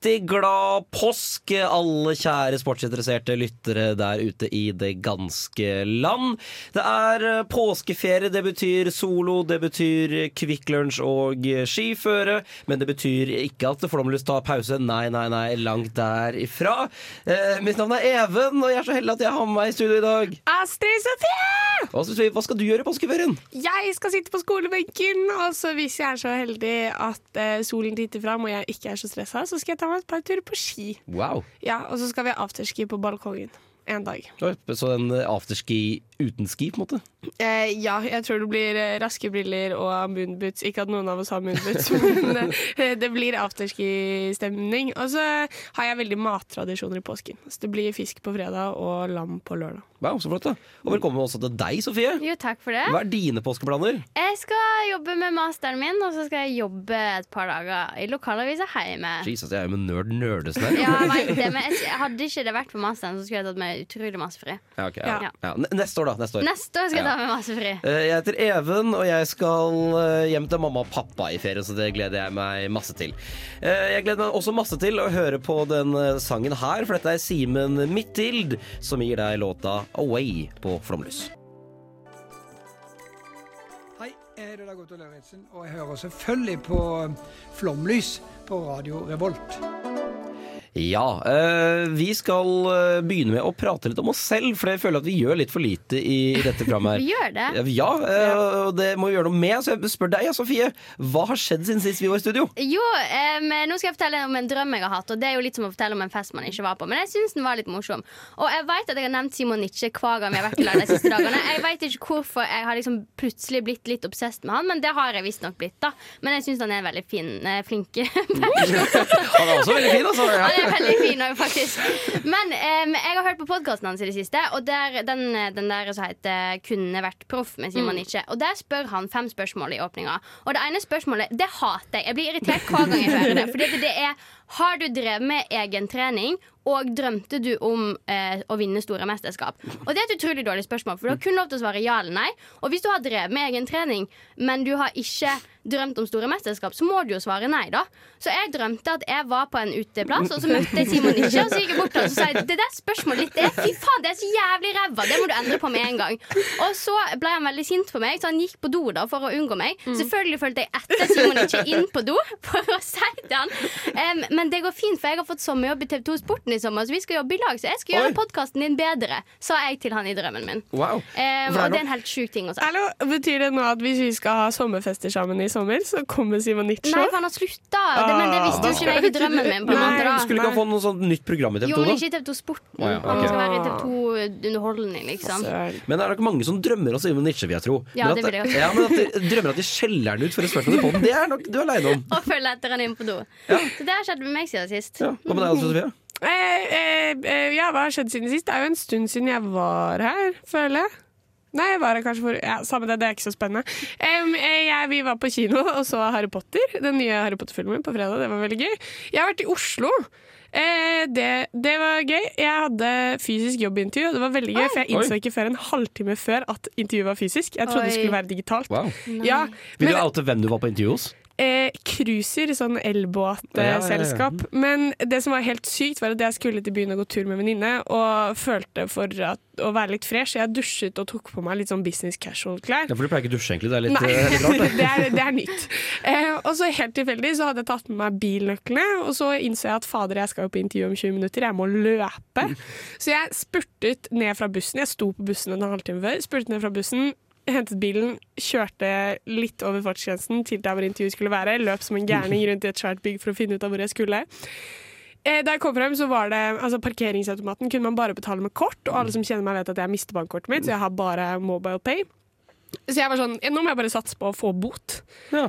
glad påsk, alle kjære sportsinteresserte lyttere der ute i det ganske land. Det er eh, påskeferie, det betyr solo, det betyr Kvikk Lunsj og skiføre. Men det betyr ikke at Flåmlys tar pause. Nei, nei, nei, langt derifra. Eh, mitt navn er Even, og jeg er så heldig at jeg har med meg i studio i dag. Astrid Sofie! Hva skal du gjøre i påskeferien? Jeg skal sitte på skolebenken, og så hvis jeg er så heldig at eh, solen titter fram og jeg ikke er så stressa, så skal jeg ta meg et par turer på ski. Wow. Ja, Og så skal vi ha afterski på balkongen en dag. Så en afterski uten ski, på en måte? Eh, ja, jeg tror det blir eh, raske briller og moonboots. Ikke at noen av oss har moonboots, men eh, det blir afterski-stemning. Og så har jeg veldig mattradisjoner i påsken. Så det blir fisk på fredag og lam på lørdag. Wow, så flott da Og velkommen også til deg, Sofie. Jo, takk for det. Hva er dine påskeplaner? Jeg skal jobbe med masteren min, og så skal jeg jobbe et par dager i lokalavisa hjemme. Jesus, jeg er jo med nerd nerdesen her. Ja, jeg vet det, men jeg, hadde ikke det vært for masteren, så skulle jeg tatt meg utrolig masse fri. Ja, ok, ja. Ja. Ja, Neste år, da. Neste år. Neste år skal jeg ta med masse fri. Eh, Jeg heter Even, og jeg skal eh, hjem til mamma og pappa i ferien, så det gleder jeg meg masse til. Eh, Jeg gleder meg også masse til å høre på den sangen her, for dette er Simen Midthild som gir deg låta Away på Flomlys. Hei, jeg heter Dag Otto Lauritzen, og jeg hører selvfølgelig på Flomlys på Radio Revolt. Ja, eh, vi skal eh, begynne med å prate litt om oss selv, for jeg føler at vi gjør litt for lite i, dette programmet. her. Vi gjør det. Ja, eh, og det må vi gjøre noe med. Så jeg spør deg, Sofie. Hva har skjedd siden sist vi var i studio? Jo, em, nå skal jeg fortelle om en drøm jeg har hatt. Og Det er jo litt som å fortelle om en fest man ikke var på. Men jeg syns den var litt morsom. Og jeg vet at jeg har nevnt Simon Nietzsche hver gang vi har vært i lag de siste dagene. Jeg vet ikke hvorfor jeg har liksom plutselig blitt litt obsesst med han, men det har jeg visstnok blitt. da Men jeg syns han er en veldig fin, flink person. Han er også veldig fin, altså. Ja. Er veldig fin òg, faktisk. Men um, jeg har hørt på podkasten hans i det siste, og der, den, den der som heter 'Kunne vært proff' med Simon Nietzsche. Og der spør han fem spørsmål i åpninga. Og det ene spørsmålet det hater jeg. Jeg blir irritert hver gang jeg hører det. Fordi det er har du drevet med egen trening, og drømte du om eh, å vinne store mesterskap? Og Det er et utrolig dårlig spørsmål, for du har kun lov til å svare ja eller nei. Og hvis du har drevet med egen trening, men du har ikke drømt om store mesterskap, så må du jo svare nei, da. Så jeg drømte at jeg var på en uteplass, og så møtte jeg Simon ikke, og så gikk jeg bort til ham og sa det der spørsmålet ditt, er fy faen, det er så jævlig ræva, det må du endre på med en gang. Og så ble han veldig sint på meg, så han gikk på do da for å unngå meg. Selvfølgelig fulgte jeg etter Simon ikke inn på do for å si til han. Em, men det går fint, for jeg har fått sommerjobb i TV 2 Sporten i sommer, så vi skal jobbe i lag, så jeg skal Oi. gjøre podkasten din bedre, sa jeg til han i drømmen min. Wow. Det er og det er en helt sjuk ting å si. Hallo, Betyr det nå at hvis vi skal ha sommerfester sammen i sommer, så kommer Simon Nietzsche? Nei, for han har slutta. Ah, men det visste jo ikke jeg i drømmen min. på Nei. måte da Skulle ikke han få noe sånt nytt program i TV 2? Jo, 2, men ikke i TV 2 Sporten. Oh, ja, Han skal være i TV 2 Underholdning, liksom. Men det er nok mange som drømmer om Simon Nietzsche, vil jeg tro. Ja, men det vil jeg også. ja, men at de drømmer at de skjeller han ut for spørsmål i podden, det er nok du er aleine om. Og følger etter han inn på do. Ja. Så det har skjedd med meg siden sist. Ja. Hva med deg, Sofie? Eh, eh, eh, ja, hva har skjedd siden sist? Det er jo en stund siden jeg var her, føler jeg. Nei, jeg var her kanskje for Ja, Samme det, det er ikke så spennende. Em, eh, jeg, vi var på kino og så Harry Potter, den nye Harry Potter-filmen, på fredag. Det var veldig gøy. Jeg har vært i Oslo. Eh, det, det var gøy. Jeg hadde fysisk jobbintervju, og det var veldig gøy, for jeg innså ikke før en halvtime før at intervjuet var fysisk. Jeg trodde det skulle være digitalt. Wow. Ja, Vil du oute hvem du var på intervju hos? Eh, sånn sånn Ja, ja, ja, elbåtselskap. Men det som var helt sykt, var at jeg skulle til byen og gå tur med venninne, og følte for at, å være litt fresh. Så jeg dusjet og tok på meg litt sånn business casual-klær. Ja, for du pleier ikke å dusje, egentlig. Det er litt, Nei, eh, litt rart, det. det, er, det er nytt. Eh, og så helt tilfeldig så hadde jeg tatt med meg bilnøklene, og så innså jeg at fader, jeg skal jo på intervju om 20 minutter, jeg må løpe. Så jeg spurtet ned fra bussen. Jeg sto på bussen en halvtime før. Spurtet ned fra bussen, hentet bilen, kjørte litt over fartsgrensen til der hvor intervjuet skulle være. Løp som en gærning rundt i et svært bygg for å finne ut av hvor jeg skulle. Eh, Da jeg kom frem, så var det altså Parkeringsautomaten kunne man bare betale med kort, og alle som kjenner meg, vet at jeg mister bankkortet mitt, så jeg har bare mobile pay. Så jeg var sånn Nå må jeg bare satse på å få bot. Ja.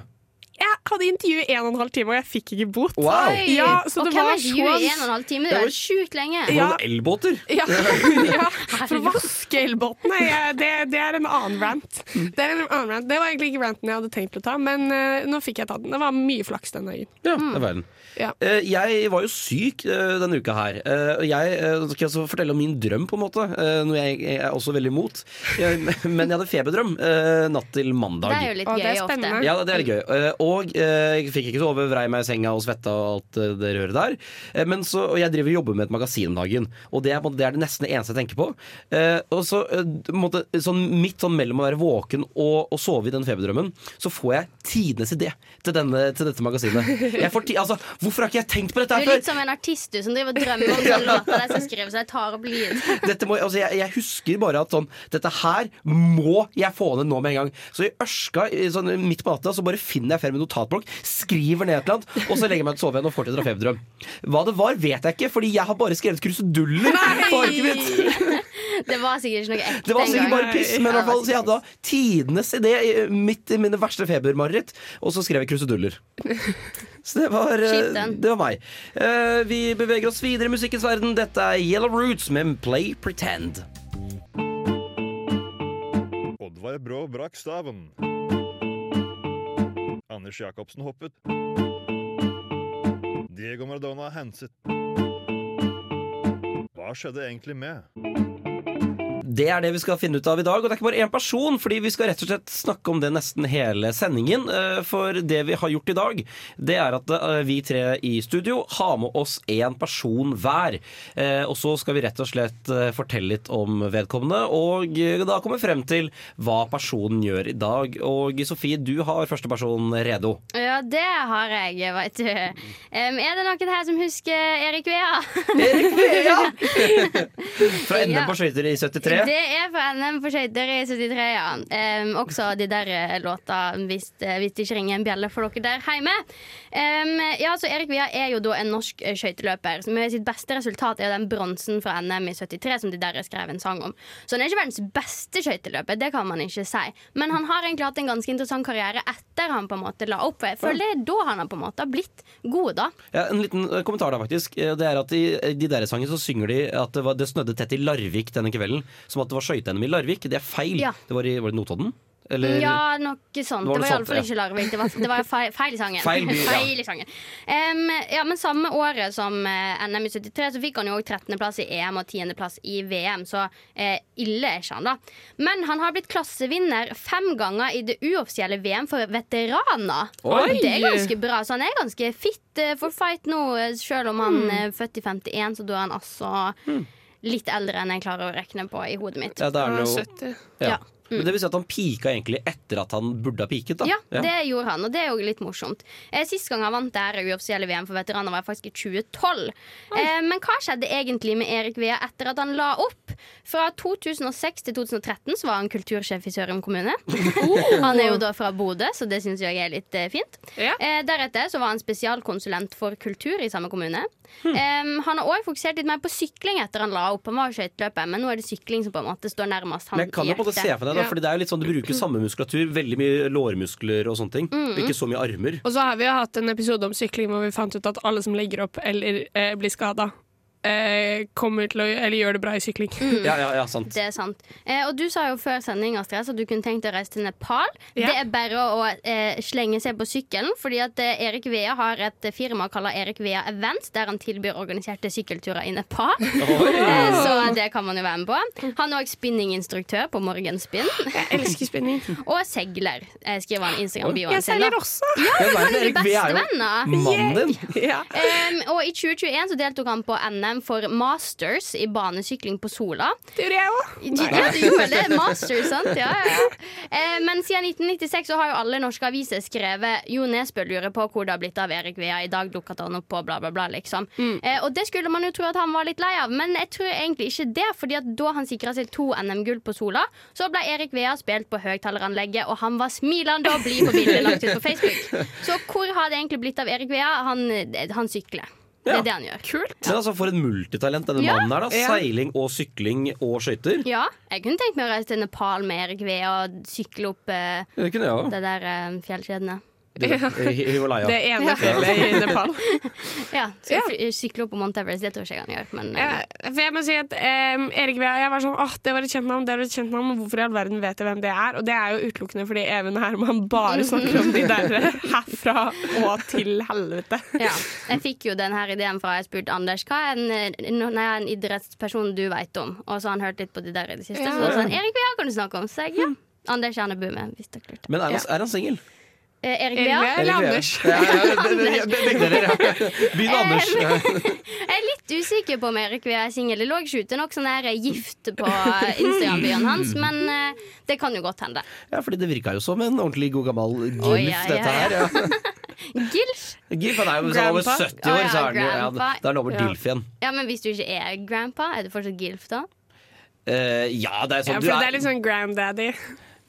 Jeg hadde intervju i en og en halv time, og jeg fikk ikke bot. Wow! Ja, så og det hvem var er intervjuet i en og en halv time? Det var sjukt lenge. Det Ja. elbåter. Ja, ja, for å vaske elbåtene. Det, det er en annen rant. Det, er en annen rant. det var egentlig ikke ranten jeg hadde tenkt å ta, men uh, nå fikk jeg tatt den. Det var mye flaks den dagen. Ja, det var den. Ja. Uh, Jeg var jo syk uh, denne uka her. Eh, Og jeg skal jeg også fortelle om min drøm, på en måte. eh, Noe jeg jeg er også veldig imot. Jeg- Men jeg hadde feberdrøm natt til mandag. Det er jo litt gøy er ofte. Ja, det er litt gøy. Eh, Og eh, jeg fikk ikke sove, vrei meg i senga og svetta og alt eh, det røret der. Eh, Men så, og jeg driver og jobber med et magasin om dagen, og det er, det er det nesten det eneste jeg tenker på. Eh, Og så på sånn midt sånn mellom å være våken og, og sove i den feberdrømmen, så får jeg tidenes idé til, denne, til dette magasinet. Jeg får ti, altså, hvorfor har ikke jeg tenkt på dette før? Du er litt som en artist du, som driver og drømmer om sånne låter de skal skrive, så jeg tar opp lyd. Altså jeg, jeg husker bare at sånn Dette her må jeg få ned nå med en gang. Så i ørska sånn, midt på natta så bare finner jeg Fermen en notatblokk, skriver ned et eller annet, og så legger jeg meg til å sove igjen og fortsetter å feberdrøm. Hva det var, vet jeg ikke, fordi jeg har bare skrevet kruseduller på arket mitt. Det var sikkert ikke noe ekte Det var sikkert bare piss, men i hvert fall, så jeg hadde da tidenes idé midt i mine verste febermareritt, og så skrev jeg kruseduller. Så det var, eh, det var meg. Eh, Vi beveger oss videre i musikkens verden. Dette er Yellow Roots med Play Pretend. Oddvar Brå brakk staven. Anders Jacobsen hoppet. Diego Maradona henset. Hva skjedde egentlig med? Det er det vi skal finne ut av i dag. Og det er ikke bare én person, fordi vi skal rett og slett snakke om det nesten hele sendingen. Eh, For det vi har gjort i dag, det er at eh, vi tre i studio har med oss én person hver. Eh, Og så skal vi rett og slett fortelle litt om vedkommende, og da da komme frem til hva personen gjør i dag. Og Sofie, du har første person redo. Ja, det har jeg, veit du. Er det noen her som husker Erik Vea? Erik Vea! Fra NM på skøyter i 73. Det er fra NM på skøyter i 73, ja. Um, også de der eh, låta hvis, eh, hvis det ikke ringer en bjelle for dere der hjemme. Um, ja, så Erik Via er jo da en norsk eh, skøyteløper. Med sitt beste resultat er den bronsen fra NM i 73 som de der skrev en sang om. Så han er ikke verdens beste skøyteløper, det kan man ikke si. Men han har egentlig hatt en ganske interessant karriere etter han på en måte la opp. For jeg føler det er da han har på en måte blitt god, da. Ja, en liten kommentar da faktisk Det er at i de der sangene så synger de at det, var, det snødde tett i Larvik denne kvelden. Som at det var skøyte-NM i Larvik. Det er feil. Ja. Det var i var det Notodden? Eller? Ja, noe sånt. Var Det var sånt, iallfall ja. ikke Larvik. Det var, det var feil, feil i sangen. Feil by, ja. Feil i sangen. Um, ja, men samme året som uh, NM i 73, så fikk han jo òg 13.-plass i EM og 10.-plass i VM, så uh, ille er ikke han, da. Men han har blitt klassevinner fem ganger i det uoffisielle VM for veteraner. Oi! Det er ganske bra, så han er ganske fit uh, for fight nå, selv om han Hmm. er født i 51, så da er han altså litt eldre enn jeg klarer å rekne på i hodet mitt. Ja, det er noe, er 70. ja. Ja. Men det vil si at han pika egentlig etter at han burde ha piket. da Ja, det gjorde han, og det er jo litt morsomt. Eh, Sist gang han vant det her uoffisielle VM for veteraner, var faktisk i 2012. Eh, men hva skjedde egentlig med Erik Vea etter at han la opp? Fra 2006 til 2013 så var han kultursjef i Sørum kommune. Han er jo da fra Bodø, så det syns jeg er litt eh, fint. Ja. Eh, deretter så var han spesialkonsulent for kultur i samme kommune. Eh, han har òg fokusert litt mer på sykling etter han la opp. Han var skøyteløper, men nå er det sykling som på en måte står nærmest han Men jeg kan jo på en måte se for deg da Ja. Fordi det er jo litt sånn Du bruker samme muskulatur, veldig mye lårmuskler og sånne ting. Mm. Ikke så mye armer. Og så har vi jo hatt en episode om sykling hvor vi fant ut at alle som legger opp eller eh, blir skada, eh, kommer til å Eller gjør det bra i sykling. Ja, ja, ja, sant. Det er sant. Eh, og du sa jo før sending Astrid, at du kunne tenkt deg å reise til Nepal. Ja. Det er bare å eh, slenge seg på sykkelen, fordi at eh, Erik Vea har et firma kalt Erik Vea Events, der han tilbyr organiserte sykkelturer i Nepal. Eh, så det kan man jo være med på. Han er òg spinninginstruktør på Morgenspinn. Jeg elsker spinning. Og segler, eh, skriver han i Instagram-bioen Jeg sin. seiler også. Ja, Han er Erik V er jo bestevenner. mannen din. Ja. Um, og i 2021 så deltok han på NM for Masters i banesykling på Sola. Det gjorde jeg òg. Ja, du gjorde det. Masters, sant? Ja, ja. Eh, men siden 1996 så har jo alle norske aviser skrevet Jo Nesbø lurer på hvor det har blitt av Erik Vea. I dag dukket han opp på bla, bla, bla, liksom. Eh, og det skulle man jo tro at han var litt lei av, men jeg tror egentlig ikke det. Fordi at da han sikra seg to NM-gull på Sola, så ble Erik Vea spilt på høyttaleranlegget, og han var smilende og blid på bildet lagt ut på Facebook. Så hvor har det egentlig blitt av Erik Vea? Han, han sykler. Det er det han gjør. Kult. Men altså, for et multitalent denne Ja. mannen er, da. Ja. Seiling og sykling og skøyter. Ja, jeg kunne tenkt meg å reise til Nepal med Erik Ve og sykle opp eh, Det kunne jeg òg. det der eh, fjellkjedene. Himalaya. Det ene fjellet i Nepal. Ja, så Ja. sykle opp på Mount Everest, det tror jeg ikke han gjør. Men Ja, for jeg må si at um, Erik Vea, jeg var sånn åh, det var et kjent navn, det var et kjent navn, men hvorfor i all verden vet jeg hvem det er? Og det er jo utelukkende fordi Even Herman bare snakker om de der herfra og til helvete. ja. Jeg fikk jo den her ideen fra jeg spurte Anders hva er en, nei, en idrettsperson du vet om. Og så har han hørt litt på de der i det siste. Ja. Så var det sånn, Erik Vea kan du snakke om. Så jeg, ja. Anders Kjernebø med, hvis dere lurte. Men er han, er han singel? Eh, Erik? Vea eller Anders? Ja, ja, ja. Begynn Anders. Jeg er litt usikker på om Erik Vea er singel. Det lå ikke ute nok sånn der gift på Instagram-byen hans, men eh, det kan jo godt hende. Ja, fordi det virka jo som en ordentlig god gammel gilf, oh, ja, ja, dette her. Ja. Gilf? Gilf han er jo over 70 år, så er han jo ja. Er over Ja. Dilf igjen. Ja, men hvis du ikke er grandpa, er du fortsatt gilf da? Eh, ja, det er Ja, sånn for du det er litt sånn granddaddy.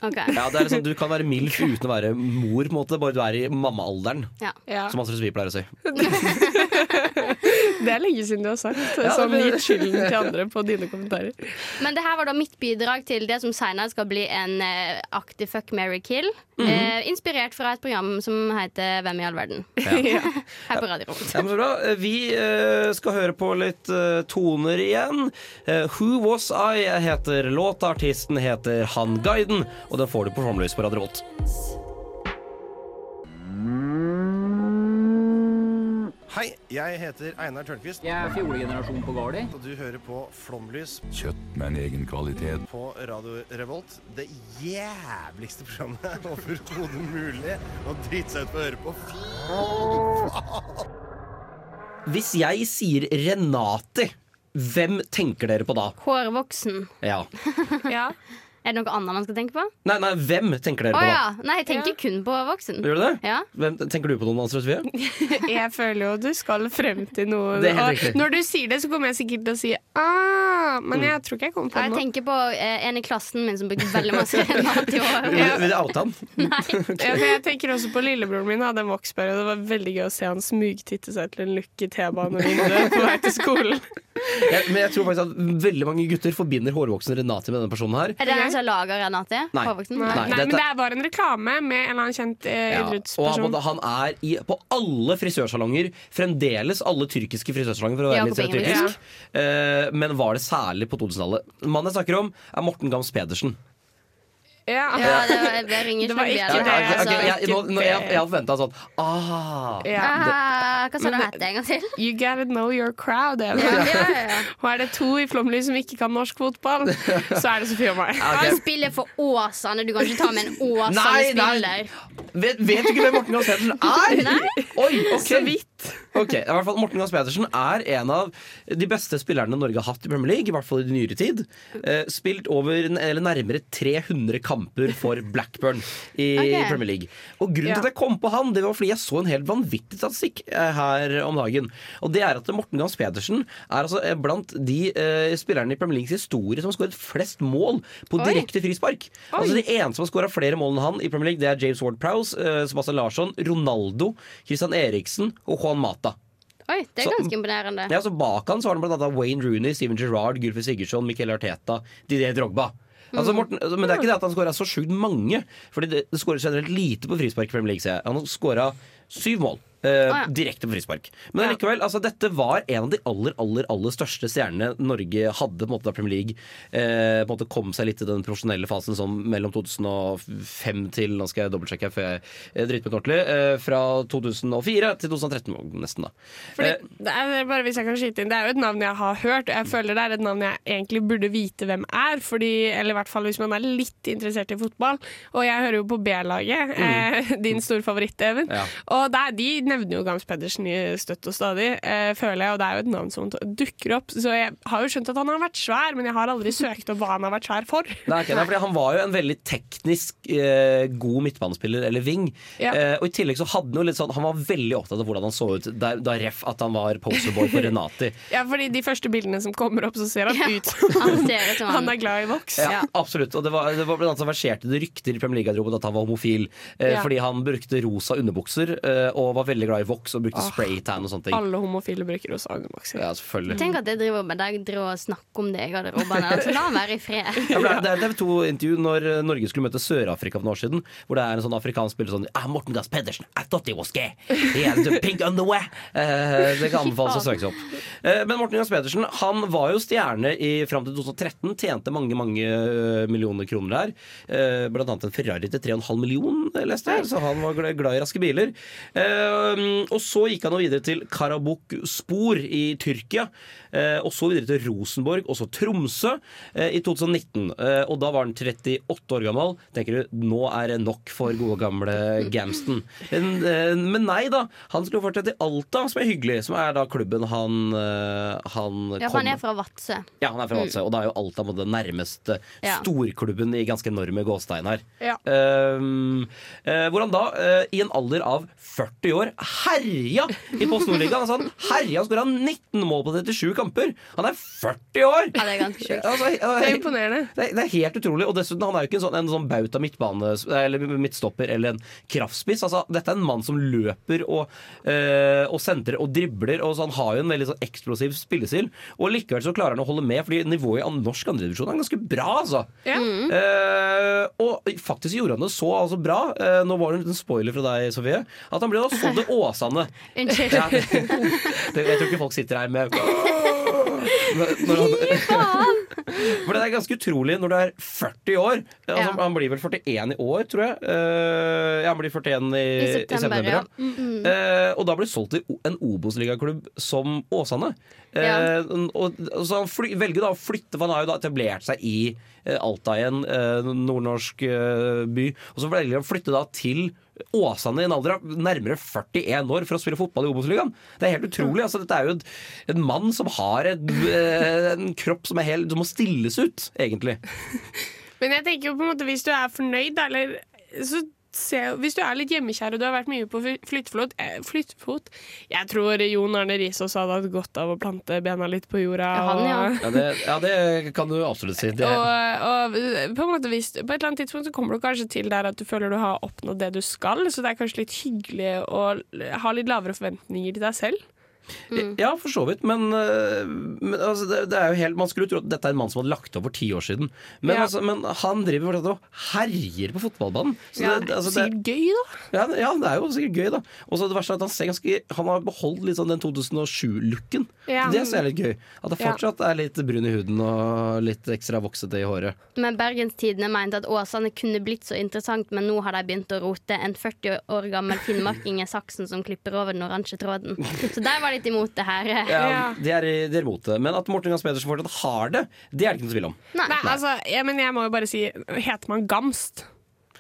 Ok. ja, det er sånn, Du kan være MILF uten å være mor, på en måte, bare du er i mammaalderen, Ja. Ja. som Astrid Svi pleier å si. Det er lenge siden du har sagt Ja, sånn det- skylden til andre på dine kommentarer. Men det her var da mitt bidrag til det som senere skal bli en eh, aktiv fuck, marry, kill. Mhm. eh, inspirert fra et program som heter Hvem i all verden? Ja. Her på Radio. Ja. Eh, Vi eh, skal høre på litt eh, toner igjen. Eh, Who Was I heter låta. Artisten heter Han Guiden, og den får du på Flomlys på Radio Revolt. Hei, jeg heter Einar Tørnquist, Jeg er fjolegenerasjon på Gardi. og du hører på Flomlys Kjøtt med en egen kvalitet. på Radio Revolt. Det jævligste programmet overhodet mulig å drite seg ut på å høre på. Fy faen! Hvis jeg sier Renate, hvem tenker dere på da? Hårvoksen. Ja. Ja. Er det noe annet man skal tenke på? Nei, nei, hvem tenker dere på da? ja. Nei, jeg tenker kun på voksen. Gjør du det? Ja. Hvem, tenker du på noen, Astrid Sofie? Jeg føler jo du skal frem til noe. Det er helt riktig. når du sier det, så kommer jeg sikkert til å si ah, men Mm. jeg tror ikke jeg kommer på noe. Jeg tenker på eh, en i klassen min som brukte veldig masse mat i år. Vil, vil du oute han? Nei. Ja, jeg tenker også på lillebroren min hadde en voksperiode. Det var veldig gøy å se han smugtitte seg til en lukk i T-banevinduet på vei til skolen. Jeg, men jeg tror faktisk at veldig mange gutter forbinder hårvoksen Renate med denne personen her. Er det den som lager Renate? Nei. Hårvoksen? Nei, Nei, dette- men det er bare en reklame med en eller annen kjent eh, Ja, og han, idrettsperson. han er i, på alle frisørsalonger. Fremdeles alle tyrkiske frisørsalonger, for å være litt tyrkisk. Ja. Uh, men var det særlig på 2000-tallet. Mannen jeg snakker om, er Morten Gams Pedersen. Ja. Ja, det, var, det ringer ikke ikke bjelle. det, ok, okay, jeg, nå, nå, jeg, jeg forventa sånn Ah! Ja. Ah, hva sa du hette het en gang til? You gotta know your crowd. Eva. Ja, ja, ja. Og er det to i Flåmlys som ikke kan norsk fotball, så er det Sofie og meg. Okay. Han spiller for Åsane. Du kan ikke ta med en. Åsane-spiller. Vet, vet du ikke hvem Morten Gams Pedersen er? Nei. Oi, okay. Så vidt. Ok, i hvert fall Morten Gams Pedersen er en av de beste spillerne Norge har hatt i Premier League. I hvert fall i nyere tid. Eh, spilt over eller nærmere 300 kamper for Blackburn i okay. Premier League. Og Grunnen Ja. til at jeg kom på han, det var fordi jeg så en helt vanvittig statistikk eh, her om dagen. Og det er at Morten Gams Pedersen er altså eh, blant de eh, spillerne i Premier Leagues historie som har skåret flest mål på Oi. direkte frispark. Altså De eneste som har skåra flere mål enn han i Premier League, det er James Ward-Prowse, eh, Sebastian Larsson, Ronaldo, Christian Eriksen og Juan Mata. Oi, det er Så- ganske imponerende. Ja, så Bak han så har han blant annet Wayne Rooney, Steven Gerrard, Gulfi Sigurdsson, Miquel Arteta, Didier Drogba. Altså Morten, altså, men det er ikke det at han skåra så sjukt mange. Fordi det, det skårer generelt lite på frispark i Premier League. Han har skåra syv mål. Eh, ja. Direkte på frispark. Men likevel, altså, dette var en av de aller aller, aller største stjernene Norge hadde på en måte da Premier League uh, måte kom seg litt i den profesjonelle fasen sånn mellom 2005 til Nå skal jeg dobbeltsjekke før jeg driter meg ordentlig. Uh, fra 2004 til 2013 nesten, da. Fordi, det er bare hvis jeg kan skyte inn Det er jo et navn jeg har hørt, og jeg føler det er et navn jeg egentlig burde vite hvem er. Fordi, eller i hvert fall hvis man er litt interessert i fotball. Og jeg hører jo på B-laget, eh, din store favoritt, Even. Ja. Og er de nevner jo Gams Pedersen i støtt og stadig, eh, føler jeg. Og det er jo et navn som dukker opp. Så jeg har jo skjønt at han har vært svær, men jeg har aldri søkt opp hva han har vært svær for. Nei, okay, nei, fordi Han var jo en veldig teknisk eh, god midtbanespiller, eller wing. Ja. Eh, og i tillegg så hadde Han jo litt sånn Han var veldig opptatt av hvordan han så ut da, da ref at han var poserboy for Renati. Ja, fordi de første bildene som kommer opp, så ser han Ja. ut som Han ser som han. han er glad i voks. Ja, Absolutt. Og det var, det var blant annet som verserte det rykter i Premier League-garderoben at han var homofil. Eh, Ja. Fordi han brukte rosa underbukser eh, og var veldig glad i voks og brukte oh, spraytan og sånne ting. Alle homofile bruker også Agamax. Ja, selvfølgelig. Tenk at jeg driver med deg driver og snakker om det i garderoben. Altså, la meg være i fred. Ja, det er- det TV 2-intervju når eh, Norge skulle møte Sør-Afrika for noen år siden. Hvor det er en sånn afrikansk spiller sånn ah, Morten Gass Pedersen, I thought he was gay. He had the pink underwear. Eh, det kan anbefales å søke seg opp. Eh, men Morten Gass Pedersen han var jo stjerne i, fram til 2013. Tjente mange mange eh, millioner kroner der. Eh, blant annet en Ferrari til 3,5 million, leste jeg. Så han var glad, glad i raske biler. Eh, og så gikk han videre til Karabuk Spor i Tyrkia. Uh, og så videre til Rosenborg, og så Tromsø uh, i 2019. Uh, og da var han 38 år gammel. Tenker du, nå er det nok for gode gamle Gamston. Men, eh, men nei da. Han skulle fortsette i Alta, som er hyggelig. Som er da klubben han, eh, han Ja, for han er fra Vadsø. ja, han er fra Vadsø, og da er jo Alta på den nærmeste Ja. storklubben i ganske enorme gåstein her. Ja. Ehm, eh, hvor han da, eh, i en alder av 40 år, herja i Post Nordligaen. Altså, han herja og skåra 19 mål på 37 kamper! Han er 40 år! Ja, det er ganske sjukt. Altså, Det er imponerende. det, er- det er helt utrolig. Og dessuten, han er jo ikke en sånn, en sånn bauta midtbane Eller midtstopper eller en kraftspiss. Altså, dette er en mann som løper og, øh, og sentrer og dribler. Og så han har jo en veldig sånn eksplosiv spillestil. Og likevel så klarer han å holde med, fordi nivået i norsk andredivisjon er ganske bra, altså. Ja. Eh, og faktisk gjorde han det så altså bra. Uh, nå var det en spoiler fra deg, Sofie. At han ble da solgt til Åsane. Unnskyld. Ja, det, jeg tror ikke folk sitter her med Fy faen! For det er ganske utrolig når du er 40 år. Altså, Ja. Han blir vel 41 i år, tror jeg. Uh, han blir 41 i, I september, ja. mm -hmm. uh, og da blir solgt til en Obos-ligaklubb som Åsane. Uh, Ja. og, og så han fly, velger da å flytte, for han har jo da etablert seg i eh, Alta igjen, nordnorsk by. Og så velger han å flytte da til Åsane i en alder av nærmere 41 år for å spille fotball i Obos-ligaen. Det er helt utrolig. Altså, dette er jo en mann som har et, eh, en kropp som er helt Som må stilles ut, egentlig. Men jeg tenker jo på en måte hvis du er fornøyd, eller så se, Hvis du er litt hjemmekjær og du har vært mye på fly- flyttefot, eh, flyttefot Jeg tror Jon Arne Riise også hadde hatt godt av å plante bena litt på jorda. Ja, han, ja. Ja, det, ja, det kan du absolutt si. Det, Og, og på, en måte hvis, på et eller annet tidspunkt så kommer du kanskje til der at du føler du har oppnådd det du skal, så det er kanskje litt hyggelig å ha litt lavere forventninger til deg selv. Ja, for så vidt, men, øh, men altså, det, det er jo helt, man skulle tro at dette er en mann som hadde lagt opp for ti år siden. Men, Ja. altså, men han driver fortsatt og herjer på fotballbanen. Så Ja, det, altså, sikkert det, gøy, da. ja, ja, det er jo sikkert gøy, da. Og så det verste er at han ser ganske Han har beholdt litt sånn den 2007-looken. Ja. Det ser jeg litt gøy. At det fortsatt er litt brun i huden og litt ekstra voksete i håret. Men Bergenstidene mente at Åsane kunne blitt så interessant, men nå har de begynt å rote. En 40 år gammel finnmarking er saksen som klipper over den oransje tråden. Så der var litt imot det her. Ja. De er, i- de er imot det. Men at Morten Gams Pedersen fortsatt har det, det er det ikke noe tvil om. Nei. Nei, altså, ja, men jeg må jo bare si Heter man Gamst,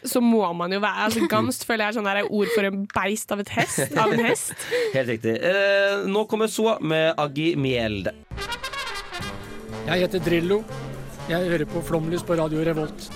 så må man jo være altså, Gamst føler jeg er sånn der ord for en beist av, et hest, av en hest. Helt riktig. Eh, nå kommer Så med Aggi Mjelde. Jeg heter Drillo. Jeg hører på Flomlys på Radio Revolt.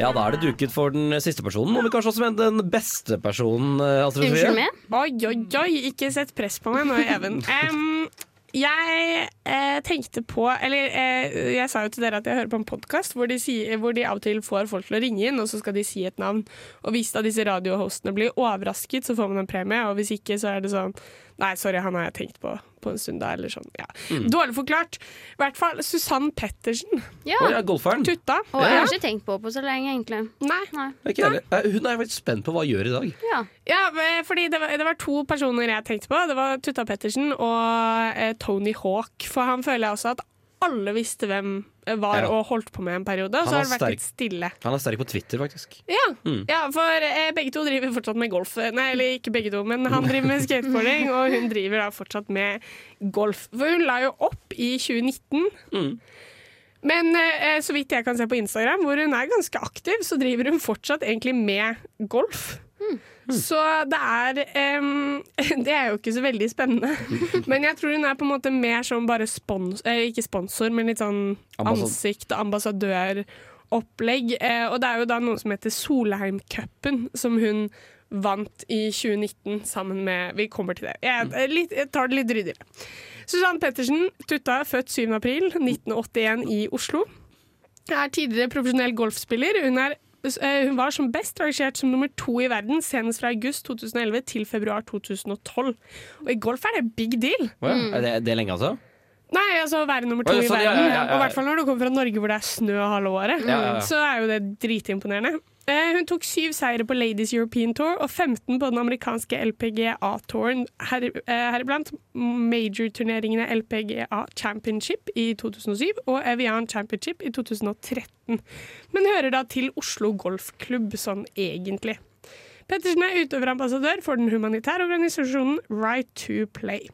Ja, da er det duket for den siste personen, og kanskje også den beste personen. eh, Astrid Sofie. Unnskyld meg? Oi, oi, oi, ikke sett press på meg nå, Even. Um, jeg eh, tenkte på Eller eh, jeg sa jo til dere at jeg hører på en podkast hvor, de hvor de av og til får folk til å ringe inn, og så skal de si et navn. Og hvis da disse radiohostene blir overrasket, så får man en premie, og hvis ikke, så er det sånn Nei, sorry, han har jeg tenkt på på en stund da, eller sånn. Ja. Dårlig forklart. I hvert fall Susann Pettersen. Ja. Oh, ja, golferen. Tutta. Og jeg Ja. har ikke tenkt på henne på så lenge, egentlig. Nei. Nei. Ikke Nei. Eh, Hun er veldig faktisk spent på hva hun gjør i dag. Ja. Ja, fordi det var, det var to personer jeg tenkte på. Det var Tutta Pettersen og eh, Tony Hawk. For han føler jeg også at alle visste hvem eh, var Ja. og holdt på med en periode. Og så har det vært litt stille. Han er sterk på Twitter, faktisk. Ja, Mm. ja for eh, begge to driver fortsatt med golf. Nei, eller ikke begge to, men han driver med skateboarding, og hun driver da fortsatt med golf. For hun la jo opp i 2019. Mm. Men eh, så vidt jeg kan se på Instagram, hvor hun er ganske aktiv, så driver hun fortsatt egentlig med golf. Så det er um, Det er jo ikke så veldig spennende. Men jeg tror hun er på en måte mer som bare spons... Eh, ikke sponsor, men litt sånn ansikt- og ambassadøropplegg. Eh, og det er jo da noe som heter Solheimcupen, som hun vant i 2019 sammen med Vi kommer til det. Jeg, eh, litt, jeg tar det litt ryddigere. Susann Pettersen, Tutta, født 7. april 1981 i Oslo. er tidligere profesjonell golfspiller. Hun, er, hun var som best rangert som nummer to i verden senest fra august 2011 til februar 2012. Og i golf er det big deal. Å ja. Er det, det er lenge, altså? Nei, altså være nummer to oh, ja, i sånn, ja, verden. ja, ja, ja. Og i hvert fall når du kommer fra Norge hvor det er snø halve året. Ja, ja, ja. Så er jo det dritimponerende. Eh, Hun tok syv seire på Ladies European Tour og 15 på den amerikanske LPGA-touren, eh, heriblant major-turneringene LPGA Championship i 2007 og Evian Championship i 2013. Men hører da til Oslo Golfklubb sånn egentlig. Pettersen er utøverambassadør for den humanitære organisasjonen Right to Play.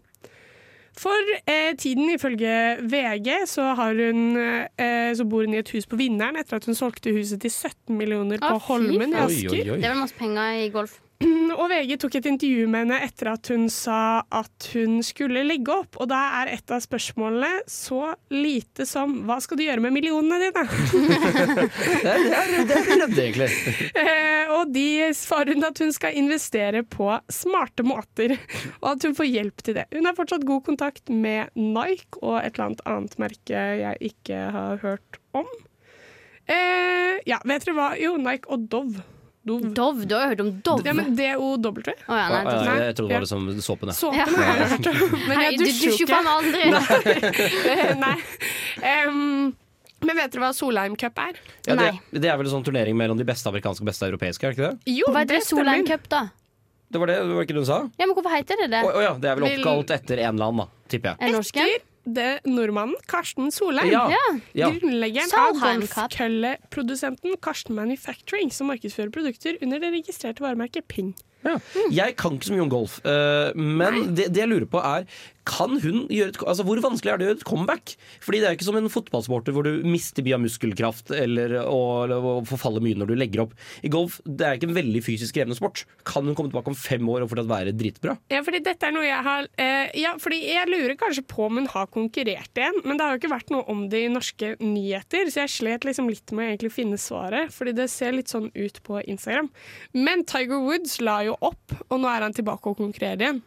For eh, tiden, ifølge VG, så, har hun, eh, så bor hun i et hus på Vinneren etter at hun solgte huset til 17 millioner på Holmen i. Asker. Det var masse penger i golf. Og VG tok et intervju med henne etter at hun sa at hun skulle legge opp. Og da er et av spørsmålene så lite som 'hva skal du gjøre med millionene dine'? Det er, det det egentlig. Eh, og de svarer hun at hun skal investere på smarte måter, og at hun får hjelp til det. Hun har fortsatt god kontakt med Nike og et eller annet annet merke jeg ikke har hørt om. Eh, ja, vet dere hva? Jo, Nike og Dove. Dove. Dove, Du har jo hørt om Dove? Ja, men DOW. Å, ja, ah, ja, jeg trodde det var liksom såpen. ja. Såpen har jeg hørt om, men jeg du dusjer jo ikke. aldri! Nei. Um, men vet dere hva Solheim Cup er? Ja, det, det er vel en sånn turnering mellom de beste amerikanske og beste europeiske, er det ikke det? Jo, Hva heter det? Solheim Cup, da? Det var det, det var ikke det du sa? Ja, men Hvorfor heter det det? Oh, oh, ja, det er vel oppkalt etter en eller annen, da, tipper jeg. Det norske? Etter det nordmannen Karsten Solheim. Ja. Ja. Grunnleggeren av golfkølleprodusenten Karsten Manufacturing, som markedsfører produkter under det registrerte varemerket Ping. Ja. Jeg kan ikke så mye om golf, uh, men det, det jeg lurer på er kan hun gjøre et, altså Hvor vanskelig er det å gjøre et comeback? Fordi Det er jo ikke som en fotballsporter hvor du mister mye av muskelkraft eller og, og forfaller mye når du legger opp. I golf det er ikke en veldig fysisk krevende sport. Kan hun komme tilbake om fem år og fortsatt være dritbra? Ja, fordi dette er noe jeg har eh, Ja, fordi jeg lurer kanskje på om hun har konkurrert igjen, men det har jo ikke vært noe om det i norske nyheter, så jeg slet liksom litt med å egentlig finne svaret, fordi det ser litt sånn ut på Instagram. Men Tiger Woods la jo opp, og nå er han tilbake og konkurrerer igjen.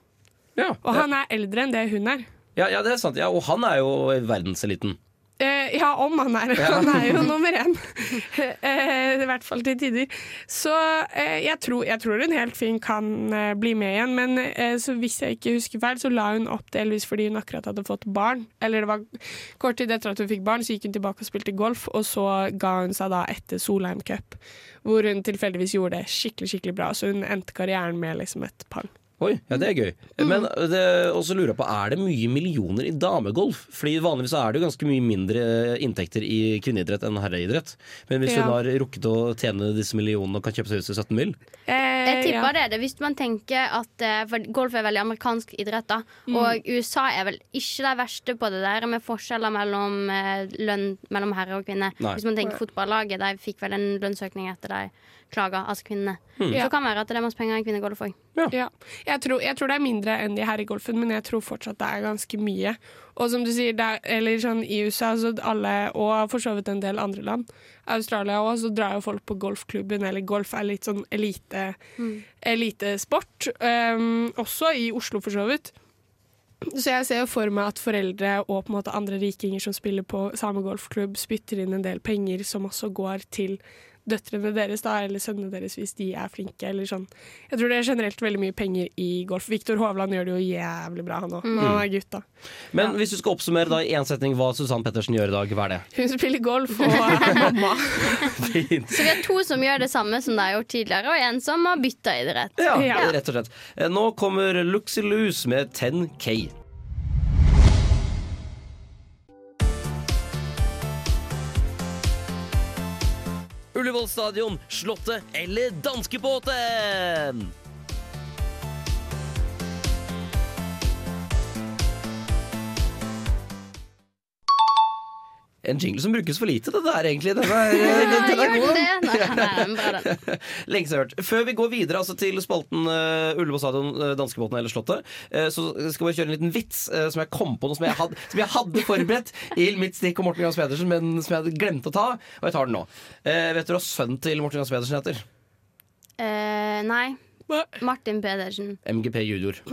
Ja, Og han er eldre enn det hun er. ja, ja det er sant. Ja, og han er jo verdenseliten. Eh, ja, om han er. Han er jo nummer én. Eh, I hvert fall til tider. Så eh, jeg, tror, jeg tror hun helt fint kan eh, bli med igjen, men eh, så hvis jeg ikke husker feil, så la hun opp delvis fordi hun akkurat hadde fått barn. Eller det var kort tid etter at hun fikk barn, så gikk hun tilbake og spilte golf, og så ga hun seg da etter Solheim Cup, hvor hun tilfeldigvis gjorde det skikkelig, skikkelig bra. Så hun endte karrieren med liksom et pang. Oi, ja det er gøy. Men Og så lurer jeg på, er det mye millioner i damegolf? Fordi vanligvis er det jo ganske mye mindre inntekter i kvinneidrett enn herreidrett. Men hvis Ja. hun har rukket å tjene disse millionene og kan kjøpe seg hus til 17 mil Eh, Jeg tipper ja. det, er det. Hvis man tenker at eh, For golf er veldig amerikansk idrett, da. Mm. Og USA er vel ikke de verste på det der med forskjeller mellom eh, lønn mellom herre og kvinne. Nei. Hvis man tenker fotballaget, de fikk vel en lønnsøkning etter de klaga, altså kvinnene. Hmm. Så kan det kan være at det er masse penger i kvinnegolf òg. Ja. Jeg, tror, jeg tror det er mindre enn de her i golfen, men jeg tror fortsatt det er ganske mye. Og som du sier, det er, eller sånn i USA så alle, og for så vidt en del andre land, Australia òg, så drar jo folk på golfklubben, eller golf er litt sånn elite, elitesport. Um, også i Oslo, for så vidt. Så jeg ser jo for meg at foreldre og på en måte andre rikinger som spiller på samme golfklubb, spytter inn en del penger som også går til døtrene deres, da, eller sønnene deres hvis de er flinke. Eller sånn. Jeg tror det er generelt veldig mye penger i golf. Viktor Hovland gjør det jo jævlig bra, han òg. Mm. Han er gutt, da. Men hvis du skal oppsummere da i én setning hva Susann Pettersen gjør i dag, hva er det? Hun spiller golf og er mamma. Fint. Så vi har to som gjør det samme som de har gjort tidligere, og en som har bytta idrett. Ja, Ja. rett og slett. Eh, Nå kommer Luxy Loose med 10K. Ullevål stadion, Slottet eller Danskebåten? En jingle som brukes for lite, det der egentlig. Den er, den, den er god. Nei, nei, bra, den. Hørt. Før vi går videre altså, til spalten uh, Ullevål stadion, uh, Danskebåten eller Slottet, uh, så skal vi kjøre en liten vits uh, som jeg kom på, noe som jeg, had, som jeg hadde forberedt i mitt stikk om Morten Gans Pedersen, men som jeg hadde glemt å ta. Og jeg tar den nå. Vet du hva sønnen til Morten Gans Pedersen heter? Eh, nei. Martin Pedersen. MGP junior.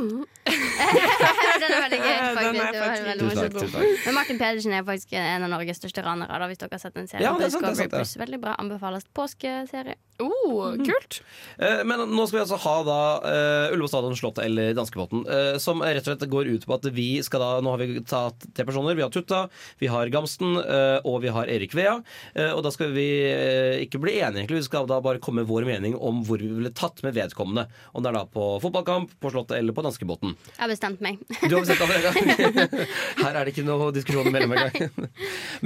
Den er veldig gøy, faktisk. Det var faktisk veldig Tusen takk. tusen takk Men Martin Pedersen er faktisk en av Norges største ranere, da, hvis dere har sett den serien. Ja, det er på sant, det er Discovery sant, det. Plus. Veldig bra. Anbefales påskeserie. Oh, kult. Eh, Men nå skal vi altså ha da uh, Ullevål stadion, Slottet eller Danskebåten. eh, som rett og slett går ut på at vi skal da Nå har vi tatt tre personer. Vi har Tutta, vi har Gamsten eh, og vi har Erik Vea. Eh, og da skal vi eh, ikke bli enige, egentlig. Vi skal da bare komme med vår mening om hvor vi ville tatt med vedkommende. Om det er da på fotballkamp, på Slottet eller på Danskebåten. Jeg har bestemt meg. Du har bestemt deg? Her er det ikke noe diskusjon mellom engang.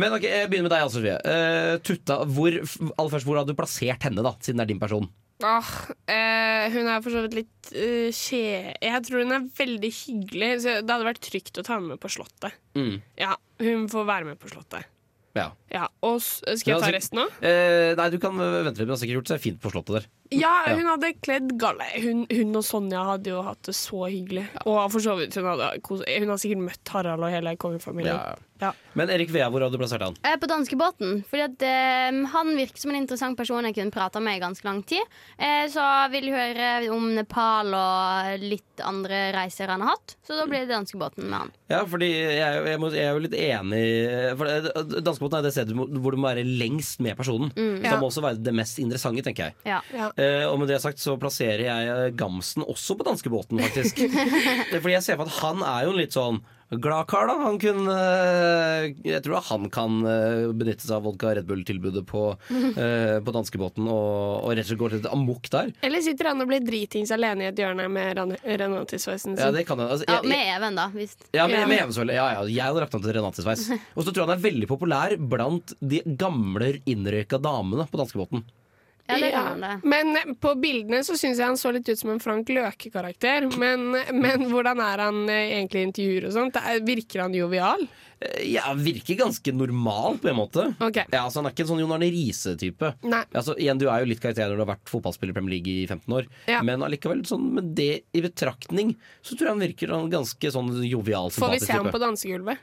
Men ok, jeg begynner med deg, Anne Sofie. Eh, Tutta, hvor, aller først, hvor hadde du plassert henne, da, siden det er din person? Ah, eh, hun er for så vidt litt eh, kje... Jeg tror hun er veldig hyggelig, så det hadde vært trygt å ta henne med på Slottet. Mm. Ja, hun får være med på Slottet. Ja. Ja, og s- Skal jeg ta resten nå? Eh, nei, du kan vente litt. Hun har sikkert gjort seg fint på Slottet der. Ja, Ja. hun hadde kledd galla. Hun, hun og Sonja hadde jo hatt det så hyggelig. Og for så vidt, hun, hadde, hun hadde sikkert møtt Harald og hele kongefamilien. Ja. Ja. Men Erik Vea, hvor hadde du plassert han? Eh, På danskebåten. Fordi at eh, Han virker som en interessant person jeg kunne prata med i ganske lang tid. Eh, så vil jeg høre om Nepal og litt andre reiser han har hatt. Så da blir det danskebåten med han. Ja, fordi jeg, jeg, må, jeg er jo litt enig For det- Danskebåten er det stedet hvor du må være lengst med personen. Mm. Så Ja. det må også være det mest interessante, tenker jeg. Ja. Eh, og med det sagt så plasserer jeg Gamsen også på danskebåten, faktisk. Er Fordi jeg ser for at han er jo en litt sånn glad kar, da. Han kunne eh, Jeg tror han kan eh, benytte seg av vodka Red Bull-tilbudet på, eh, på danskebåten og, og rett og slett gå litt amok der. Eller sitter han og blir dritings alene i et hjørne med Renatisveisen Renate-sveisen sin? Ja, det kan han. Altså, ja jeg- ja, med Even, da. Hvis. Ja, med, med Even selvfølgelig. Ja, ja, jeg hadde lagt ham til Renate-sveis. Og så tror jeg han er veldig populær blant de gamle innrøyka damene på danskebåten. Ja, det Ja. kan han det. Men eh, på bildene så syns jeg han så litt ut som en Frank Løke-karakter. Men, men hvordan er han eh, egentlig i intervjuer og sånt? Er- Virker han jovial? Eh, Ja, virker ganske normal på en måte. Okay. Ja, altså Han er ikke en sånn Jon Arne Riise-type. Altså, igjen, Du er jo litt karakter når du har vært fotballspiller i Premier League i 15 år. Ja. Men allikevel, sånn, med det i betraktning, så tror jeg han virker sånn ganske sånn jovial, Får vi se ham på dansegulvet?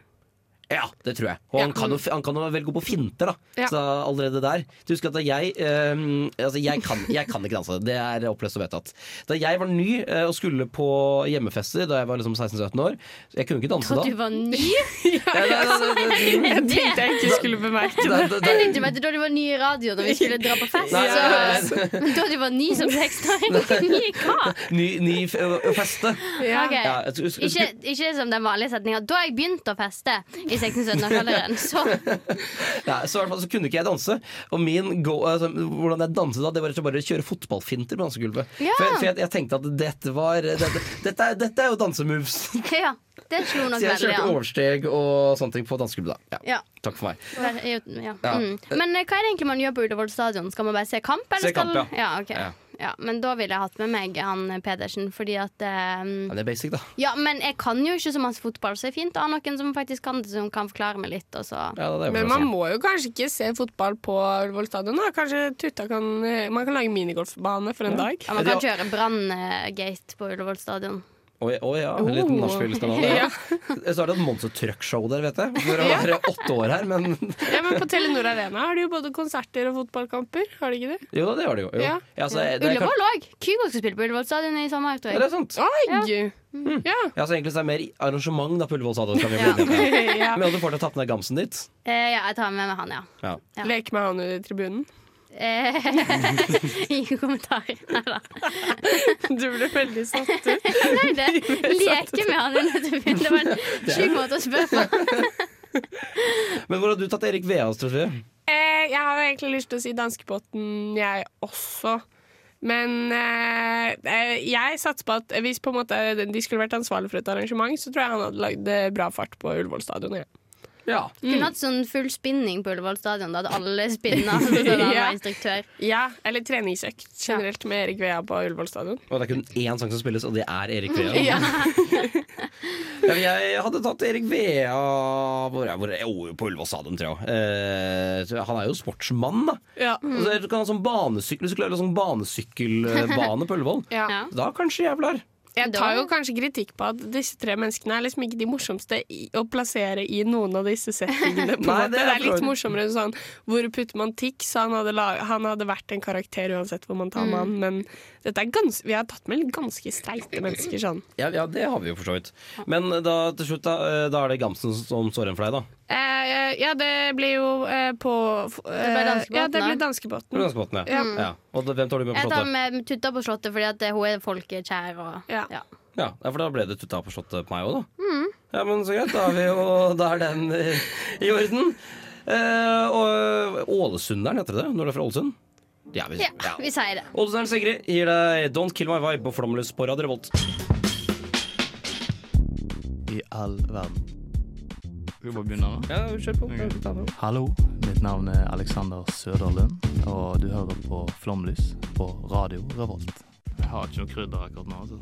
Ja, det tror jeg. Og Ja. han, kan jo, han kan jo være veldig god på finter, da. Ja. Så allerede der. Du husker at da jeg eh, Altså, jeg kan, jeg kan ikke danse. Det er opplest og vedtatt. Da jeg var ny eh, og skulle på hjemmefester da jeg var liksom 16-17 år Jeg kunne ikke danse Da da. du var ny? Ja, det- det- det- det- Jeg tenkte jeg ikke skulle bemerke det. det- Jeg tenkte meg Da du var ny i radio da vi skulle dra på fest. Nei. Men da du var ny som 16-åring? Ny hva? Ny, ny f feste. Ja. Ok. Ja, jeg tror- jeg Ikke, ikke som den vanlige setninga. Da har jeg begynt å feste i 16-17-årsalderen. Så Ja, så i hvert fall så kunne ikke jeg danse. Og min go, altså, hvordan jeg danset da, det var rett og slett bare å kjøre fotballfinter på dansegulvet. Ja. For, for jeg, jeg tenkte at dette var dette, dette, dette er jo dansemoves. ja, det slo nok veldig Så jeg kjørte an. oversteg og sånne ting på dansegulvet. da. Ja. Ja. Takk for meg. Ja. Ja. Mm. Men eh, hva er det egentlig man gjør på Ullevål stadion? Skal man bare se kamp? Eller Se kamp, skal... ja. ok. Ja. Ja, men da ville jeg hatt med meg han Pedersen, fordi at um, Ja, er basic, da. Ja, men jeg kan jo ikke så masse fotball, så det er fint å ha noen som faktisk kan det, som kan forklare meg litt. Og så. Ja, det er Men man må jo kanskje ikke se fotball på Ullevål stadion. da. Kanskje Tutta kan Man kan lage minigolfbane for en dag. Ja, man kan kjøre Brann-gate på Ullevål stadion. Å oh, ja, en liten Oh. nachspielskanal. Ja. Så er det et Monster Truck-show der, vet jeg. For å være åtte år her, men Ja, men På Telenor Arena har de jo både konserter og fotballkamper. Har de ikke det? Jo, det har det jo. jo. Ja. Ja, det, Ullevål òg! Kygo skal spille på Ullevål stadion i samme tror Er det sant. Oi! Ja. Ja, så egentlig så er det mer arrangement da på Ullevål stadion. kan. Men hadde du fortsatt tatt med Gamsen dit? Eh, ja, jeg tar med meg han, ja. Ja. Ja. Leke med han i tribunen. Eh, Ingen kommentar. Neida. Du ble veldig satt ut. Nei, det leke med han under. Det var en sjuk måte å spørre på. Men hvor har du tatt Erik Veas, tror jeg? Eh, jeg har egentlig lyst til å si danskebåten, jeg også. Men eh, eh, jeg satser på at hvis på en måte de skulle vært ansvarlig for et arrangement, så tror jeg han hadde lagd eh, bra fart på Ullevål stadion. Ja. Ja. Kunne hatt sånn full spinning på Ullevål stadion. Da hadde alle spinna. Så da han Ja. ja, eller treningsøkt generelt med Erik Vea på Ullevål stadion. Og det er kun én sang som spilles, og det er Erik Vea. Ja. Ja, jeg hadde tatt Erik Vea hvor er, hvor er, oh, på Ullevål stadion, tror jeg. Eh, han er jo sportsmann, da. Ja. Mm. Altså, du kan ha sånn banesykkel, hvis du klarer å ha sånn banesykkelbane på Ullevål. da Ja. Da kanskje jævlar. Jeg tar jo kanskje kritikk på at disse tre menneskene er liksom ikke de morsomste å plassere i noen av disse settingene. Nei, det er litt morsommere morsommere sånn Hvor putter man Tix? Han han hadde vært en karakter uansett hvor man tar med han, men dette er gans, vi har tatt med ganske streite mennesker sånn. Ja, ja, det har vi jo for så vidt. Men da til slutt, da, eh, da er det Gamsen som står igjen for deg, da. Eh, ja, det blir jo eh, på eh, Det ble danskebåten, Ja, det ble blir danskebåten. Det godt, ja. Ja. ja. Og da- hvem tar du med på Jeg tar slottet? med Tutta på Slottet fordi at eh, hun er folkekjær. Og, Ja. ja. Ja, ja, for da ble det tutta på slottet på meg òg, da. Mm. Ja, men så greit. Da er, vi jo, da er den i, i orden. Eh, og Ålesunderen, heter det det? Når du er fra Ålesund? Ja, vi, ja, vi sier det. Ålesunderen Sigrid gir deg Don't Kill My Vibe på Flomlys på Radio Revolt. I all verden. Skal vi bare begynne, da? Ja, kjør på. Hallo, mitt navn er Alexander Søderlund, og du hører på Flomlys på Radio Revolt. Jeg har ikke noe krydder akkurat nå. altså.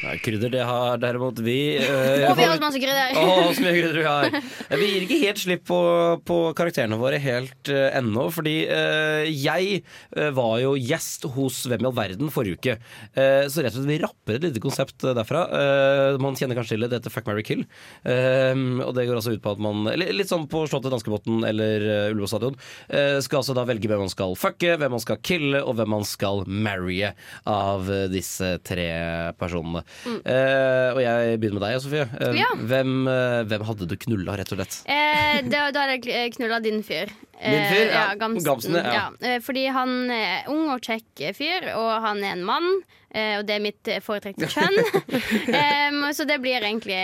Nei, krydder, det har derimot vi. eh, Og vi har masse krydder. Å, så mye krydder vi har. Vi gir ikke helt slipp på, på karakterene våre helt uh, ennå, fordi eh, jeg eh, var jo gjest hos Hvem i all verden forrige uke. Uh, så rett og slett vi rapper et lite konsept eh, derfra. Uh, man kjenner kanskje til det, det heter Fuck, marry, kill. Uh, og det går altså ut på at man, litt sånn på Slottet Danskebotn eller uh, Ullevål stadion, eh, skal altså da velge hvem man skal fucke, hvem man skal kille, og hvem man skal marrye av eh, disse tre personene. Eh, og jeg begynner med deg, Sofie. Uh, Ja. hvem, uh, hvem hadde du knulla, rett og slett? Da, da hadde jeg knulla din fyr. Min fyr? Ja, Gamsen. Gamsten, ja. ja. Fordi han er ung og kjekk fyr, og han er en mann. Og det er mitt foretrekte kjønn. um, så det blir egentlig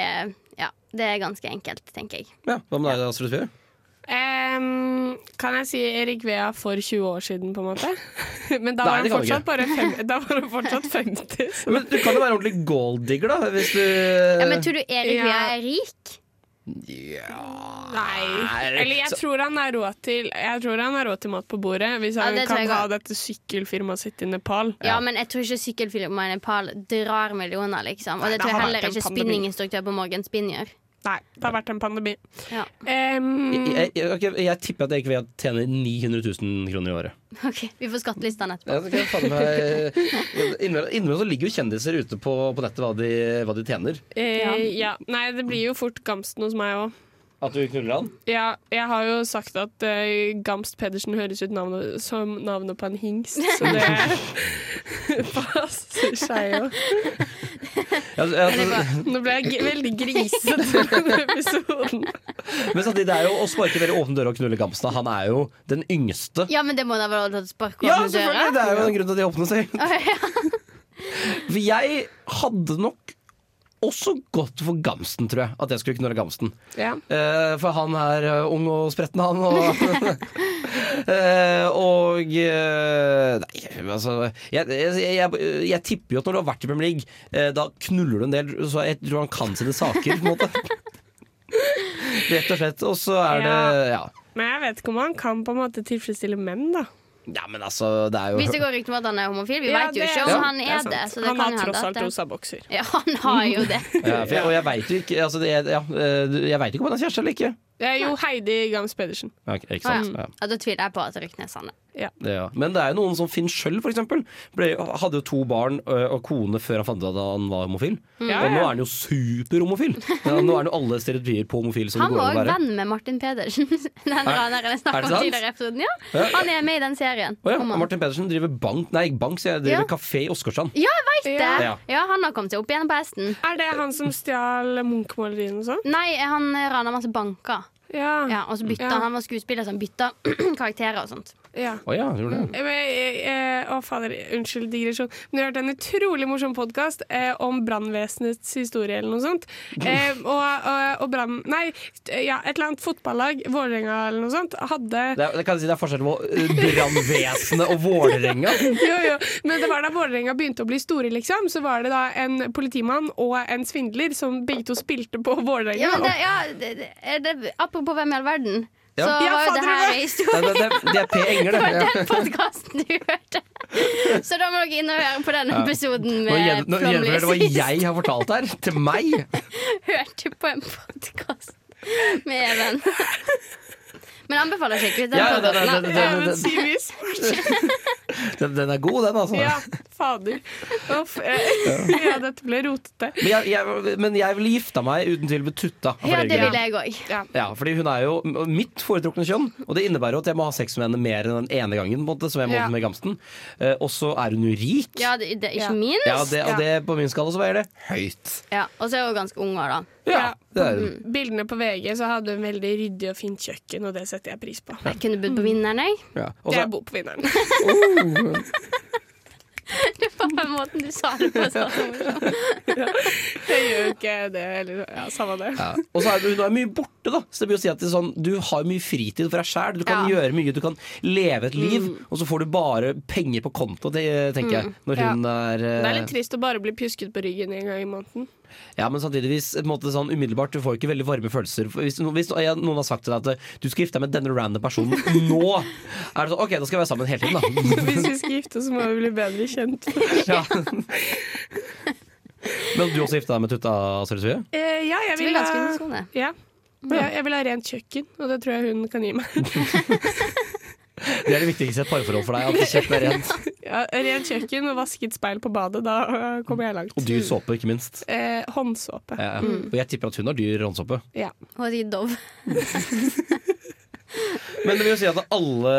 Ja, det er ganske enkelt, tenker jeg. Ja, Hva med deg, Astrid Sofie? Em, kan jeg si Erik Vea for 20 år siden, på en måte? Men da var han fortsatt bare fem, Da var han fortsatt 50. Så. Men Du kan jo være ordentlig golddigger, da. Hvis du Ja, men tror du Erik Ja. Vea er rik? Ja Nei. Eller jeg tror han har råd til Jeg tror han har råd til mat på bordet, hvis han ja, kan ha dette sykkelfirmaet sitt i Nepal. Ja, men jeg tror ikke sykkelfirmaet i Nepal drar millioner, liksom. Og det det tror jeg heller ikke spinninginstruktør på Morgan Spinn gjør. Nei, det har vært en pandemi. Ja. Um, jeg, jeg, jeg, jeg tipper at jeg ikke vil tjene 900 000 kroner i året. OK, vi får skattelistene etterpå. Innimellom så ligger jo kjendiser ute på, på nettet hva de, hva de tjener. Uh, ja. Nei, det blir jo fort Gamsten hos meg òg. At du knuller han? Ja, jeg har jo sagt at uh, Gamst Pedersen høres ut navnet, som navnet på en hingst, så det passer seg jo. Ja, altså, altså, Nå ble jeg veldig grisete i denne episoden. men samtidig, det er jo å sparke veldig åpne dører og knulle Gamstad. Han er jo den yngste. Ja, men det må da vel ha tatt spark Ja, åpne selvfølgelig! Det er jo en grunn til at de åpner seg. For jeg hadde nok også godt for Gamsten, tror jeg. At jeg skulle knulle Gamsten. Ja. Eh, for han er eh, ung og spretten, han. Og, Eh, og eh, Nei, altså jeg, jeg, jeg, jeg tipper jo at når du har vært i Premier League, eh, da knuller du en del, så jeg tror han kan sine saker, på en måte. Rett og slett. Og så er det Ja. Men jeg vet ikke om han kan på en måte tilfredsstille menn, da. Ja, men altså, det er jo Hvis det går rykter om at han er homofil, vi Ja, vet jo ikke om ja, han er det. Er Så det Han kan har jo tross alt rosa bokser. Ja, han har jo det. ja, for jeg, Og jeg veit jo ikke altså det, er- ja, eh, Jeg vet ikke om han er kjæreste eller ikke. Det er jo Heidi Gams Pedersen. Ja, ok, ikke sant? ja. Ja. Ja, da tviler jeg på at ryktene er sanne. Ja. Det, ja. Men det er jo noen som Finn Schjøll, for eksempel. Ble, hadde jo to barn ø, og kone før han fant ut at han var homofil. Ja, Og nå ja. er han jo superhomofil. Ja, nå er han jo alle stereotypier på homofil som Han går var an å òg være. venn med Martin Pedersen. Den Er- raneren jeg er snakket det om sant? tidligere i episoden. Ja, Ja. han er med i den serien. Å ja, Om han- Martin Pedersen driver bank Nei, bank, sier jeg. Driver Ja. kafé i Åsgårdstrand. Ja, jeg veit det! Ja. Ja, han har kommet seg opp igjen på hesten. Er det han som stjal Munch-maleriene og sånn? Nei, han rana masse banker. Ja. Ja, og så bytta Ja. han. Han var skuespiller som bytta karakterer og sånt. Ja. Å ja, gjorde det. Men, Å, fader, unnskyld digresjon. Men jeg har hørt en utrolig morsom podkast eh, om brannvesenets historie eller noe sånt. Eh, og og, og brann... Nei, ja, et eller annet fotballag, Vålerenga eller noe sånt, hadde Det, er, det kan si det er forskjell på brannvesenet og Vålerenga. jo, jo. Men det var da Vålerenga begynte å bli store, liksom. Så var det da en politimann og en svindler som begge to spilte på Vålerenga. Ja, men det, ja, det, det, apropos Hvem i all verden. Så Ja, var jo det her historien. det, det, det er P. Enger, Det var den podkasten du hørte. Så da må dere inn og høre på den episoden med gjen- nå gjennomfører det hva jeg har fortalt her, til meg. Hørte på en podkast med Even. Men anbefaler ut den Ja, den, den, den, den, Sivis. Den, den er god, den, altså. Ja, fader. Uff, ja, dette ble rotete. Men jeg, jeg, men jeg ville gifta meg uten tvil med Tutta. Ja, det ville vil jeg òg. Ja. Ja, fordi hun er jo mitt foretrukne kjønn, og det innebærer jo at jeg må ha sex med henne mer enn den ene gangen, på en måte, som jeg må Ja. med Gamsten. Eh, og så er hun jo rik. Ja, det, det, ikke Ja. minst. Ja, det, og det, på min skala så veier det høyt. Ja, og så er hun ganske ung da. Ja, det er hun. Bildene på VG så hadde hun veldig ryddig og fint kjøkken, og det setter jeg pris på. Jeg kunne bodd på vinneren, jeg. Ja. Også, jeg er på vinneren. Det var på måten du sa det på. Så. Jeg gjør jo ikke det, eller ja, samme det. Ja. Og så er hun er mye borte, da. Så det blir å si at det er sånn, du har mye fritid for deg sjæl. Du kan Ja. gjøre mye, du kan leve et liv, og så får du bare penger på konto, det tenker jeg. Når Ja. hun er, Det er eh, litt trist å bare bli pjusket på ryggen en gang i måneden. Ja, men samtidig hvis, på en måte, sånn, umiddelbart Du får ikke veldig varme følelser. Hvis, hvis ja, noen har sagt til deg at eh, du skal gifte deg med denne random personen nå, er det sånn OK, da skal vi være sammen hele tiden, da. Hvis vi skal gifte oss, så må vi bli bedre kjent. Ja. Men du også gifta deg med Tutta, Sofie? Eh, ja, jeg vil ha ja. Ja, jeg vil ha rent kjøkken, og det tror jeg hun kan gi meg. Det er det viktigste i et parforhold for deg. At kjøkkenet er rent. Ja, rent kjøkken og vasket speil på badet, da øh, kommer jeg langt. Og dyr såpe, ikke minst. Eh, håndsåpe. Ja, ja. Og jeg tipper at hun har dyr håndsåpe. Ja. Og de Dove. Men det vil jo si at alle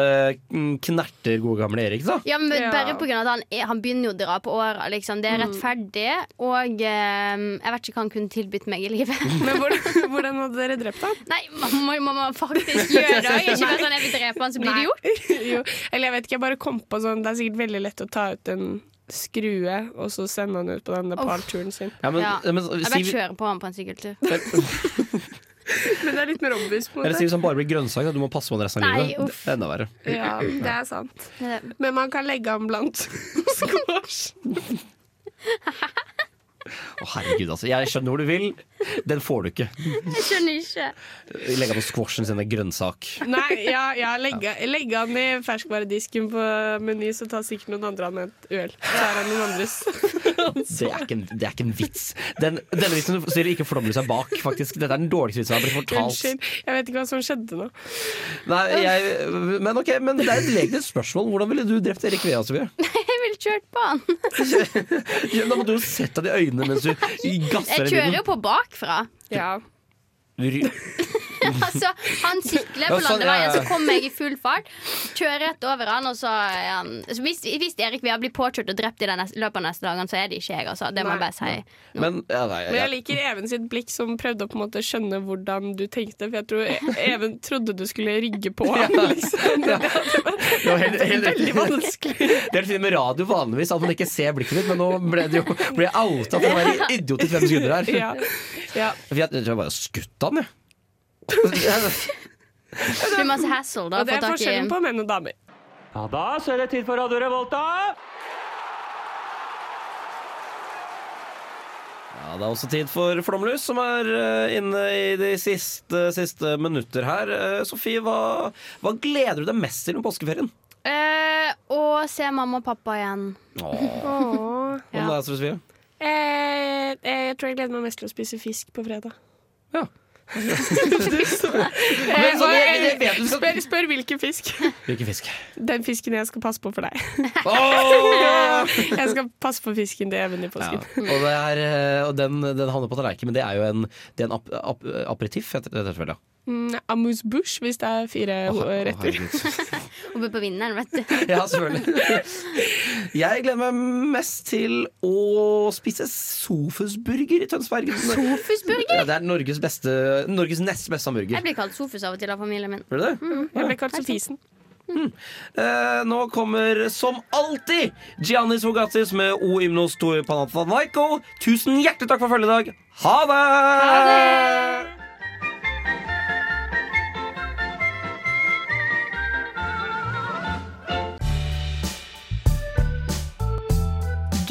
mm, knerter gode gamle Erik, da. Ja, men Ja. Bare av at han, er, han begynner jo å dra på åra. Liksom. Det er rettferdig. Og eh, jeg vet ikke hva han kunne tilbudt meg i livet. Men hvordan, hvordan hadde dere drept ham? Nei, man må, man faktisk gjøre det. Ikke bare sånn jeg vil drepe han, så blir det gjort. jo, eller jeg vet ikke, jeg bare kom på sånn Det er sikkert veldig lett å ta ut en skrue og så sende han ut på den Nepal-turen sin. Ja, men, Ja. men, Jeg bare kjører på han på en sykkeltur. Men det er litt mer obvious eller si Siv som bare blir grønnsak, da. du må passe på den resten av Nei, livet. uff. Det er enda verre. Ja, det er sant. Men man kan legge ham blant squash. Å herregud, altså. Jeg skjønner hvor du vil. Den får du ikke. Jeg skjønner ikke. Legge på squashen sin er grønnsak. Nei, ja, ja legge, legge han i ferskvaredisken på Meny, så tar sikkert noen andre han et øl. Så er han noen andres. Det er ikke en, det er ikke en vits. Den, denne vitsen stiller ikke flomlys seg bak, faktisk. Dette er den dårligste vitsen jeg har blitt fortalt. Unnskyld. Jeg vet ikke hva som skjedde nå. Nei, jeg, men ok, men det er et legitimt spørsmål. Hvordan ville du drept Erik Vea, Sofie? Kjørt på han. Ja, Da måtte du jo sett ham i øynene mens du gasser Jeg kjører jo på bakfra. Ja. Ry- Altså, han sykler på sånn, ja, landeveien, så kommer jeg i full fart. Kjører rett over han, og så um, så hvis, hvis Erik vil bli påkjørt og drept i den neste, løpet av neste dagene, så er det ikke jeg, altså. Det må jeg bare si. Men, ja, nei, Men jeg liker Even sitt blikk, som prøvde å på en måte skjønne hvordan du tenkte. For jeg tror E- Even trodde du skulle rygge på han, Liksom. Det var helt, helt veldig vanskelig. Det er det fine med radio vanligvis, at man ikke ser blikket ditt, men nå ble det jo ble outa for å være idiot i fem sekunder her. Ja. Ja. Jeg tror jeg bare skutt han, jeg. Det blir masse hassle da. Og det er forskjellen på menn og damer. Ja, da så er det tid for Radio Revolta. Ja, Det er også tid for Flomlys, som er eh, inne i de siste, siste minutter her. Eh, Sofie, hva, hva gleder du deg mest til med påskeferien? Eh, å se mamma og pappa igjen. Åh. Åh. Hva med deg, Sofie? Eh, eh, jeg tror jeg gleder meg mest til å spise fisk på fredag. Ja. Eh, sånn, spør, spør hvilken fisk. Hvilken fisk? Den fisken jeg skal passe på for deg. Åh! Jeg skal passe på fisken til Even i Ja. påsken. Og, det er, eh, og den, den havner på tallerkenen, men det er jo en, det er en ap, ap, aperitiff, heter det ja. Mm, amuse bouche, hvis det er fire oh, retter. Oh, Oppe på vinneren, vet du. Ja, selvfølgelig. Jeg gleder meg mest til å spise Sofusburger i Tønsberg. Sofusburger? Ja, det er Norges, beste, Norges nest beste hamburger. Jeg blir kalt Sofus av og til av familien min. Blir det Mm, Jeg blir kalt Sofisen. Eh, nå kommer som alltid Giannis Vogatis med O Imnos to Panathanaiko. Tusen hjertelig takk for følget i dag. Ha det!